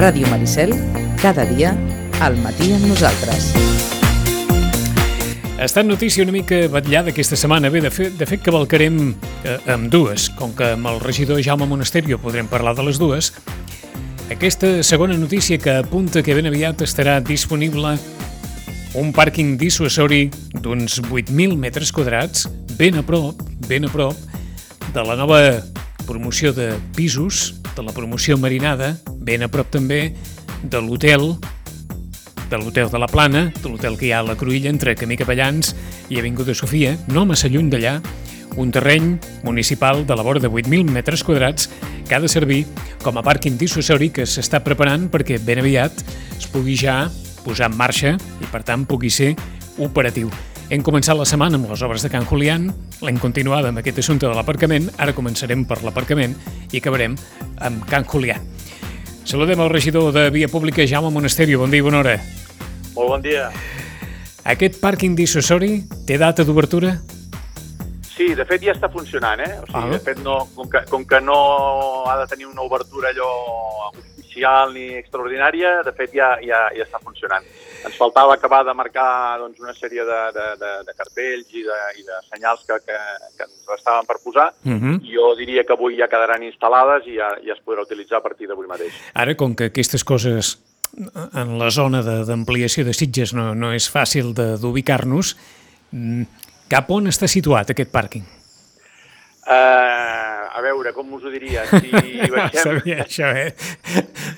Ràdio Maricel, cada dia, al matí amb nosaltres. Ha estat notícia una mica batllada aquesta setmana. Bé, de fet, de fet cavalcarem eh, amb dues. Com que amb el regidor Jaume Monasterio podrem parlar de les dues, aquesta segona notícia que apunta que ben aviat estarà disponible un pàrquing dissuasori d'uns 8.000 metres quadrats, ben a prop, ben a prop, de la nova promoció de pisos, de la promoció marinada, ben a prop també de l'hotel de l'hotel de la Plana, de l'hotel que hi ha a la Cruïlla entre Camí Capellans i Avinguda Sofia, no massa lluny d'allà, un terreny municipal de la vora de 8.000 metres quadrats que ha de servir com a pàrquing dissuasori que s'està preparant perquè ben aviat es pugui ja posar en marxa i, per tant, pugui ser operatiu. Hem començat la setmana amb les obres de Can Julián, l'hem continuada amb aquest assumpte de l'aparcament, ara començarem per l'aparcament i acabarem amb Can Julián. Saludem al regidor de Via Pública, Jaume Monasterio. Bon dia i bona hora. Molt bon dia. Aquest pàrquing dissuasori té data d'obertura? Sí, de fet ja està funcionant, eh? O sigui, Ah. de fet, no, com, que, com que no ha de tenir una obertura allò oficial ni extraordinària, de fet ja, ja, ja està funcionant. Ens faltava acabar de marcar doncs, una sèrie de, de, de, de cartells i de, i de senyals que, que, que ens restaven per posar, Uh -huh. i jo diria que avui ja quedaran instal·lades i ja, ja es podrà utilitzar a partir d'avui mateix. Ara, com que aquestes coses en la zona de- d'ampliació de, de Sitges no, no és fàcil de- d'ubicar-nos, mm, cap on està situat aquest pàrquing? Uh, a veure, com us ho diria? Si baixem... Sabia això, eh?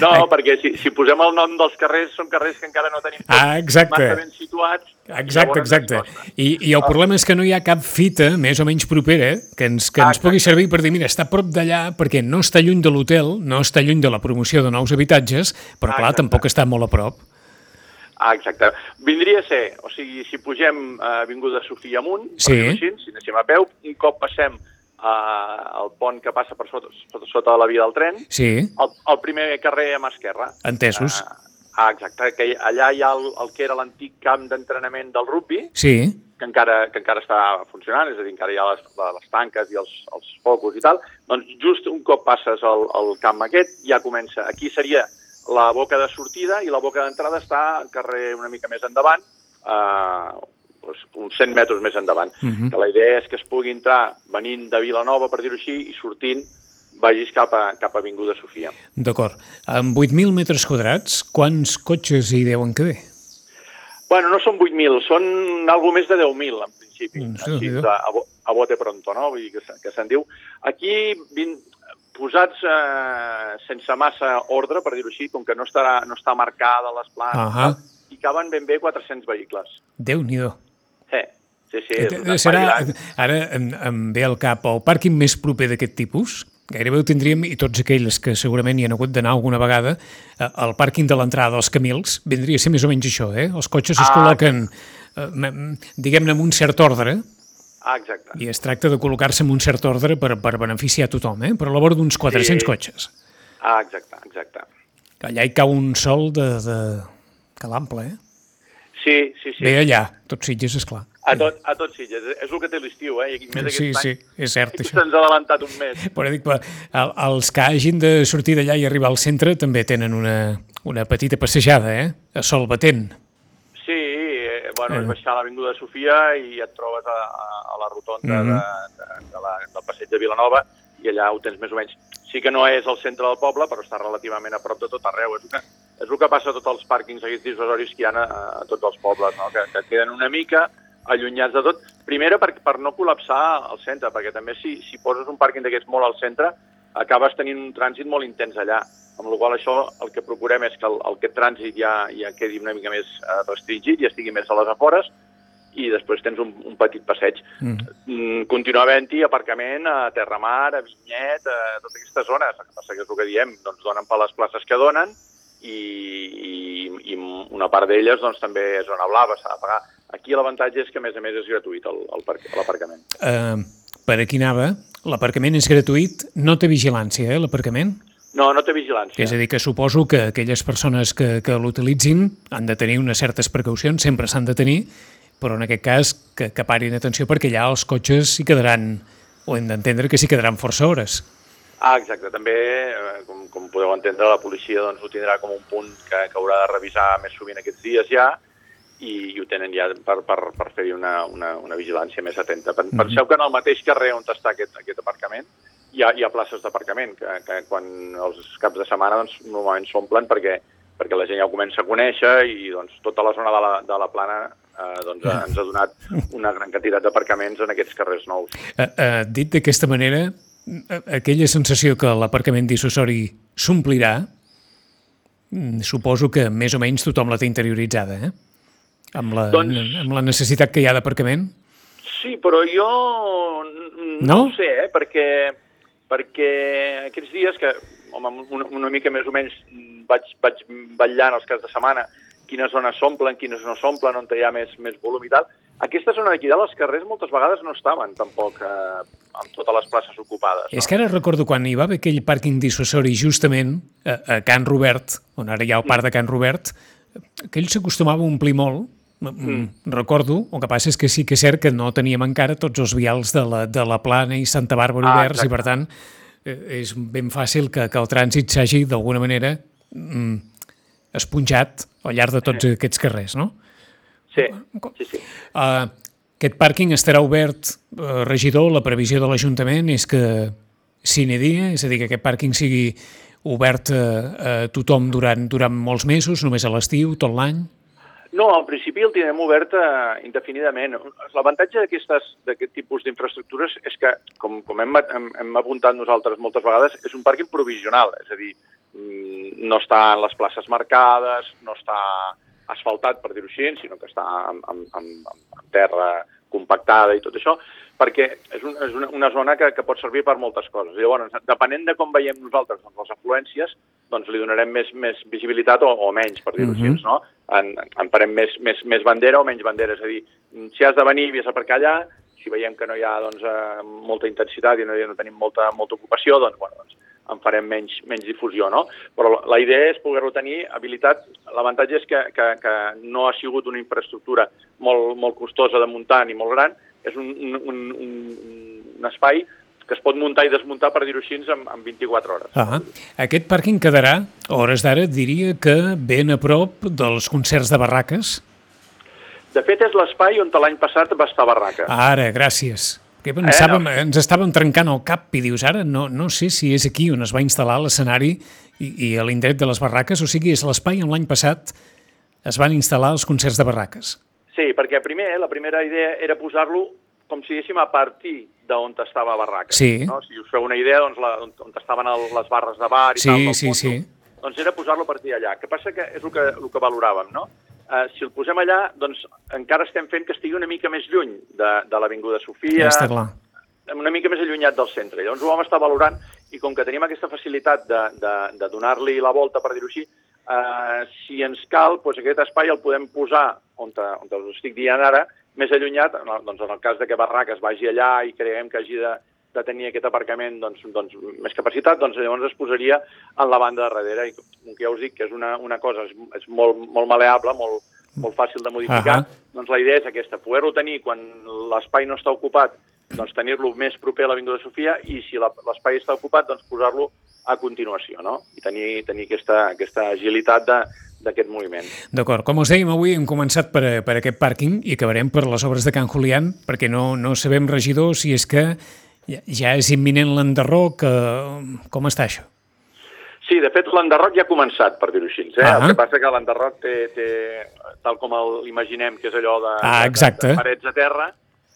No, perquè si, si posem el nom dels carrers, són carrers que encara no tenim Ah, exacte. massa ben situats. Exacte, ens exacte. I, I el problema és que no hi ha cap fita més o menys propera que ens, que ens Exacte. pugui servir per dir, mira, està prop d'allà perquè no està lluny de l'hotel, no està lluny de la promoció de nous habitatges, però clar, Exacte. tampoc està molt a prop. Ah, exacte. Vindria a ser, o sigui, si pugem a Avinguda Sofia amunt, Sí. així, si anéssim a peu, un cop passem uh, el pont que passa per sota, sota, sota de la via del tren, Sí, el, el primer carrer a mà esquerra. entesos. Ah, ah, exacte, que allà hi ha el, el que era l'antic camp d'entrenament del rugby, Sí, que encara, que encara està funcionant, és a dir, encara hi ha les, les tanques i els, els focus i tal, doncs just un cop passes el, el camp aquest ja comença. Aquí seria la boca de sortida i la boca d'entrada està al carrer una mica més endavant, eh, doncs uns 100 metres més endavant. Mhm. Que la idea és que es pugui entrar venint de Vilanova, per dir-ho així, i sortint vagis cap a, cap a Avinguda Sofia. d'acord. Amb 8.000 metres quadrats, quants cotxes hi deuen caber? Bueno, no són 8.000, són algo més de 10.000, en principi, Mm, sí, així, a, bo- a bote pronto, no? Vull dir que, que se'n diu. Aquí, vin, posats eh, sense massa ordre, per dir-ho així, com que no està, no està marcada les planes, Ahà. i caben ben bé 400 vehicles. Déu-n'hi-do. Sí, sí, sí. Eh, espai Serà, ara em, em ve al cap el pàrquing més proper d'aquest tipus, gairebé ho tindríem, i tots aquells que segurament hi han hagut d'anar alguna vegada, eh, el pàrquing de l'entrada dels Camils vindria a ser més o menys això, eh? Els cotxes es Ah. col·loquen, eh, diguem-ne, amb un cert ordre, Ah, exacte. i es tracta de col·locar-se amb un cert ordre per, per beneficiar tothom, eh? Per a la vora d'uns 400 Sí. cotxes. Ah, exacte, exacte. Allà hi cau un sol de, de... que l'ample, eh? Sí, sí, sí. Bé allà, tot Sitges, esclar. A tot, a tot Sitges. És el que té l'estiu, eh? I més Sí, sí, any és cert, això. Se'ns ha adelantat un mes. Però dic, però, el- els que hagin de sortir d'allà i arribar al centre també tenen una, una petita passejada, eh? A sol batent. Sí, eh, bueno, Eh. és baixar a l'Avinguda de Sofia i et trobes a, a, a la rotonda Mhm. de, de, de la, del passeig de Vilanova i allà ho tens més o menys. Sí que no és el centre del poble, però està relativament a prop de tot arreu. És que, és el que passa a tots els pàrquings aquests dissuasoris que hi ha a, a tots els pobles, no? que, que queden una mica allunyats de tot. Primera, per, per no col·lapsar el centre, perquè també si, si poses un pàrquing d'aquests molt al centre, acabes tenint un trànsit molt intens allà. Amb la qual això el que procurem és que el, el, aquest trànsit ja, ja quedi una mica més eh, restringit, ja estigui més a les afores, i després tens un, un petit passeig. Mm. Mm, continua havent-hi aparcament a Terramar, a Vinyet, a totes aquestes zones. El que passa que és el que diem, doncs donen per les places que donen i, i, i una part d'elles doncs, també és zona blava, s'ha de pagar. Aquí l'avantatge és que, a més a més, és gratuït l'aparcament. Uh, per aquí anava, l'aparcament és gratuït, no té vigilància, eh, l'aparcament? No, no té vigilància. És a dir, que suposo que aquelles persones que, que l'utilitzin han de tenir unes certes precaucions, sempre s'han de tenir, però en aquest cas que, que parin atenció perquè allà els cotxes s'hi quedaran, o hem d'entendre que s'hi quedaran força hores. Ah, exacte. També, eh, com, com podeu entendre, la policia doncs, ho tindrà com un punt que, que haurà de revisar més sovint aquests dies ja i, i ho tenen ja per, per, per fer-hi una, una, una vigilància més atenta. Mhm. Mm -hmm. Penseu que en el mateix carrer on està aquest, aquest aparcament hi ha, hi ha places d'aparcament, que, que quan els caps de setmana doncs, normalment s'omplen perquè, perquè la gent ja ho comença a conèixer i doncs, tota la zona de la, de la plana eh, doncs, ens ha donat una gran quantitat d'aparcaments en aquests carrers nous. Eh, eh, dit d'aquesta manera, aquella sensació que l'aparcament dissuasori s'omplirà, mm, suposo que més o menys tothom la té interioritzada, eh? Amb la, Doncs- amb la necessitat que hi ha d'aparcament? Sí, però jo no, No? ho sé, eh? perquè, perquè aquests dies que, home, una, una mica més o menys vaig, vaig vetllant els cas de setmana quines zones s'omplen, quines no s'omplen, on hi ha més, més volum i tal. Aquesta zona d'aquí dalt, els carrers moltes vegades no estaven tampoc eh, amb totes les places ocupades. És que ara recordo quan hi va haver aquell pàrquing dissuasori justament a, a Can Robert, on ara hi ha el parc de Can Robert, aquell s'acostumava a omplir molt, mm. recordo, el que passa és que sí que és cert que no teníem encara tots els vials de la, de la Plana i Santa Bàrbara Ah, oberts i per tant eh, és ben fàcil que, que el trànsit s'hagi d'alguna manera mm, esponjat al llarg de tots aquests carrers, no? Sí, sí, sí. Uh, aquest pàrquing estarà obert, uh, regidor, la previsió de l'Ajuntament és que sine dia, és a dir, que aquest pàrquing sigui obert a, a tothom durant, durant molts mesos, només a l'estiu, tot l'any? No, al principi el tindrem obert eh, indefinidament. L'avantatge d'aquest tipus d'infraestructures és que, com, com hem, hem, hem apuntat nosaltres moltes vegades, és un pàrquing provisional, és a dir, no està en les places marcades, no està asfaltat, per dir-ho així, sinó que està en, en, en, terra compactada i tot això, perquè és, un, és una, una zona que, que pot servir per moltes coses. Llavors, depenent de com veiem nosaltres doncs, les afluències, doncs li donarem més, més visibilitat o, o menys, per dir-ho Mhm. així, no? En, en farem més, més, més bandera o menys bandera, és a dir, si has de venir i has d'aparcar allà, si veiem que no hi ha doncs, eh, molta intensitat i no, no tenim molta, molta ocupació, doncs, bueno, doncs en farem menys, menys difusió, no? Però la, idea és poder-ho tenir habilitat. L'avantatge és que, que, que no ha sigut una infraestructura molt, molt costosa de muntar ni molt gran, és un, un, un, un, un espai que es pot muntar i desmuntar, per dir-ho així, en, en 24 hores. Ah, aquest pàrquing quedarà, a hores d'ara, diria que ben a prop dels concerts de barraques. De fet, és l'espai on l'any passat va estar Barraca. Ara, gràcies. Que pensàvem, eh, no. ens estàvem trencant el cap i dius, ara no, no sé si és aquí on es va instal·lar l'escenari i, i a l'indret de les barraques, o sigui, és l'espai on l'any passat es van instal·lar els concerts de barraques. Sí, perquè primer, la primera idea era posar-lo com si diguéssim a partir d'on estava Barraca. Sí. No? Si us feu una idea, doncs, la, on, on estaven el, les barres de bar i Sí, tal, sí, fondo, sí. doncs era posar-lo a partir d'allà. que passa que és el que, el que valoràvem, no? Uh, si el posem allà, doncs encara estem fent que estigui una mica més lluny de, de l'Avinguda Sofia, Està clar. una mica més allunyat del centre. Llavors ho vam estar valorant i com que tenim aquesta facilitat de, de, de donar-li la volta, per dir-ho així, eh, si ens cal, doncs aquest espai el podem posar on, te, on te us estic dient ara, més allunyat, doncs en el cas de que Barraques vagi allà i creiem que hagi de, de tenir aquest aparcament doncs, doncs, més capacitat, doncs llavors es posaria en la banda de darrere. I com que ja us dic que és una, una cosa, és, és molt, molt maleable, molt, molt fàcil de modificar, Ahà. doncs la idea és aquesta, poder-lo tenir quan l'espai no està ocupat, doncs tenir-lo més proper a l'Avinguda Sofia i si l'espai està ocupat, doncs posar-lo a continuació, no? I tenir, tenir aquesta, aquesta agilitat de- d'aquest moviment. D'acord, com us dèiem, avui hem començat per, per aquest pàrquing i acabarem per les obres de Can Julián, perquè no, no sabem, regidor, si és que ja, ja és imminent l'enderroc, eh, com està això? Sí, de fet, l'enderroc ja ha començat, per dir-ho així. Eh? Ah. El que passa que l'enderroc té, té, tal com l'imaginem, que és allò de, Ah, de- exacte. de, parets a terra,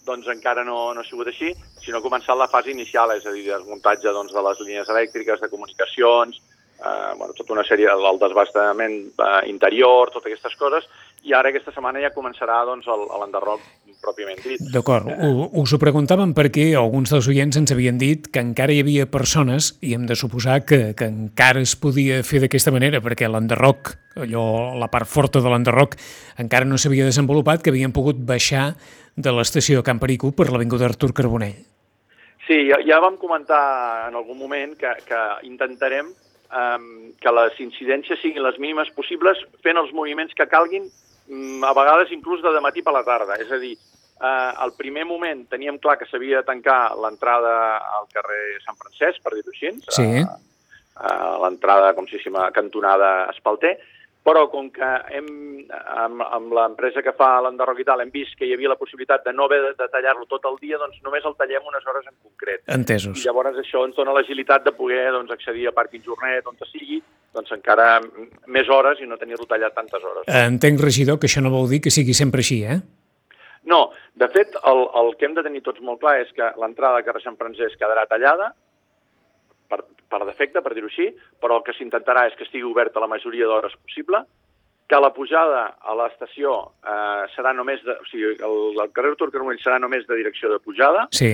doncs encara no, no ha sigut així, sinó ha començat la fase inicial, és a dir, desmuntatge doncs, de les línies elèctriques, de comunicacions, eh, bueno, tota una sèrie, el desbastament eh, interior, totes aquestes coses, i ara aquesta setmana ja començarà doncs, l'enderroc pròpiament dit. D'acord, ho- us ho preguntàvem perquè alguns dels oients ens havien dit que encara hi havia persones, i hem de suposar que, que encara es podia fer d'aquesta manera, perquè l'enderroc, allò, la part forta de l'enderroc, encara no s'havia desenvolupat, que havien pogut baixar de l'estació de Can Perico per l'Avinguda Artur Carbonell. Sí, ja, ja vam comentar en algun moment que, que intentarem um, que les incidències siguin les mínimes possibles fent els moviments que calguin, a vegades inclús de matí per la tarda. És a dir, eh, al primer moment teníem clar que s'havia de tancar l'entrada al carrer Sant Francesc, per dir-ho així, Sí. eh, eh, l'entrada, com si a cantonada Espalter, però com que hem, amb, amb l'empresa que fa l'enderroc i tal, hem vist que hi havia la possibilitat de no haver de, tallar-lo tot el dia, doncs només el tallem unes hores en concret. Entesos. I llavors això ens dona l'agilitat de poder doncs, accedir a Parc Jornet, on sigui, doncs encara més hores i no tenir-lo tallat tantes hores. Entenc, regidor, que això no vol dir que sigui sempre així, eh? No, de fet, el, el que hem de tenir tots molt clar és que l'entrada al carrer Sant Francesc quedarà tallada, per, per defecte, per dir-ho així, però el que s'intentarà és que estigui oberta la majoria d'hores possible, que la pujada a l'estació eh, serà només de... O sigui, el, el carrer Artur serà només de direcció de pujada, Sí.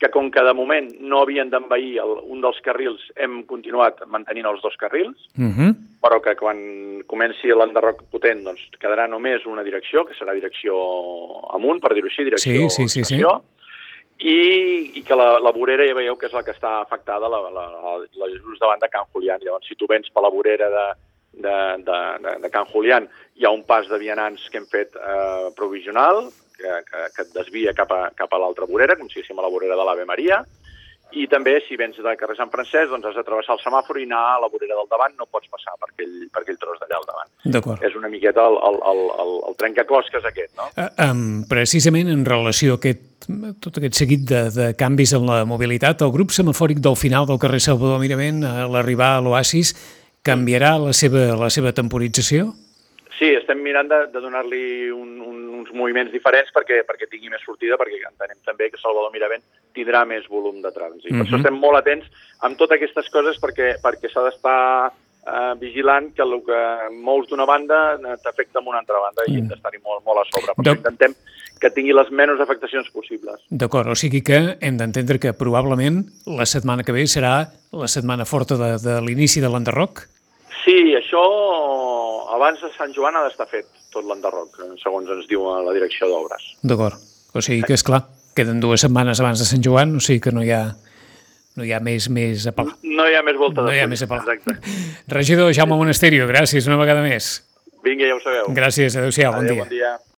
Que com que de moment no havien d'envair un dels carrils, hem continuat mantenint els dos carrils, Uh -huh. però que quan comenci l'enderroc potent doncs, quedarà només una direcció, que serà direcció amunt, per dir-ho així, direcció Sí, sí, sí, sí. I, i que la, la vorera ja veieu que és la que està afectada, la, la, la, la just davant de Can Julián. Llavors, si tu vens per la vorera de, de, de, de, de Can Julián, hi ha un pas de vianants que hem fet eh, provisional, que, que, que et desvia cap a, cap a l'altra vorera, com si diguéssim a la vorera de l'Ave Maria, i també, si vens de carrer Sant Francesc, doncs has de travessar el semàfor i anar a la vorera del davant, no pots passar per aquell, per aquell tros d'allà al davant. D'acord. És una miqueta el, el, el, el, el trencaclosques aquest, no? Uh, um, precisament en relació a aquest, tot aquest seguit de, de canvis en la mobilitat, el grup semafòric del final del carrer Salvador Miravent, a l'arribar a l'Oasis, canviarà la seva, la seva temporització? Sí, estem mirant de, de donar-li un, un, uns moviments diferents perquè, perquè tingui més sortida, perquè entenem també que Salvador Miravent tindrà més volum de trànsit. Per Mhm. això estem molt atents amb totes aquestes coses perquè, perquè s'ha d'estar eh, vigilant que el que mous d'una banda t'afecta amb una altra banda i hem d'estar-hi molt, molt a sobre. Per això intentem que tingui les menys afectacions possibles. D'acord, o sigui que hem d'entendre que probablement la setmana que ve serà la setmana forta de, de l'inici de l'enderroc? Sí, això abans de Sant Joan ha d'estar fet tot l'enderroc, eh, segons ens diu a la direcció d'obres. D'acord. O sigui que, és clar, queden dues setmanes abans de Sant Joan, o sigui que no hi ha, no hi ha més, més a pelar. No hi ha més volta No de hi ha més a pelar. Exacte. Regidor Jaume Monasterio, gràcies una vegada més. Vinga, ja ho sabeu. Gràcies, adeu-siau, bon dia. bon dia.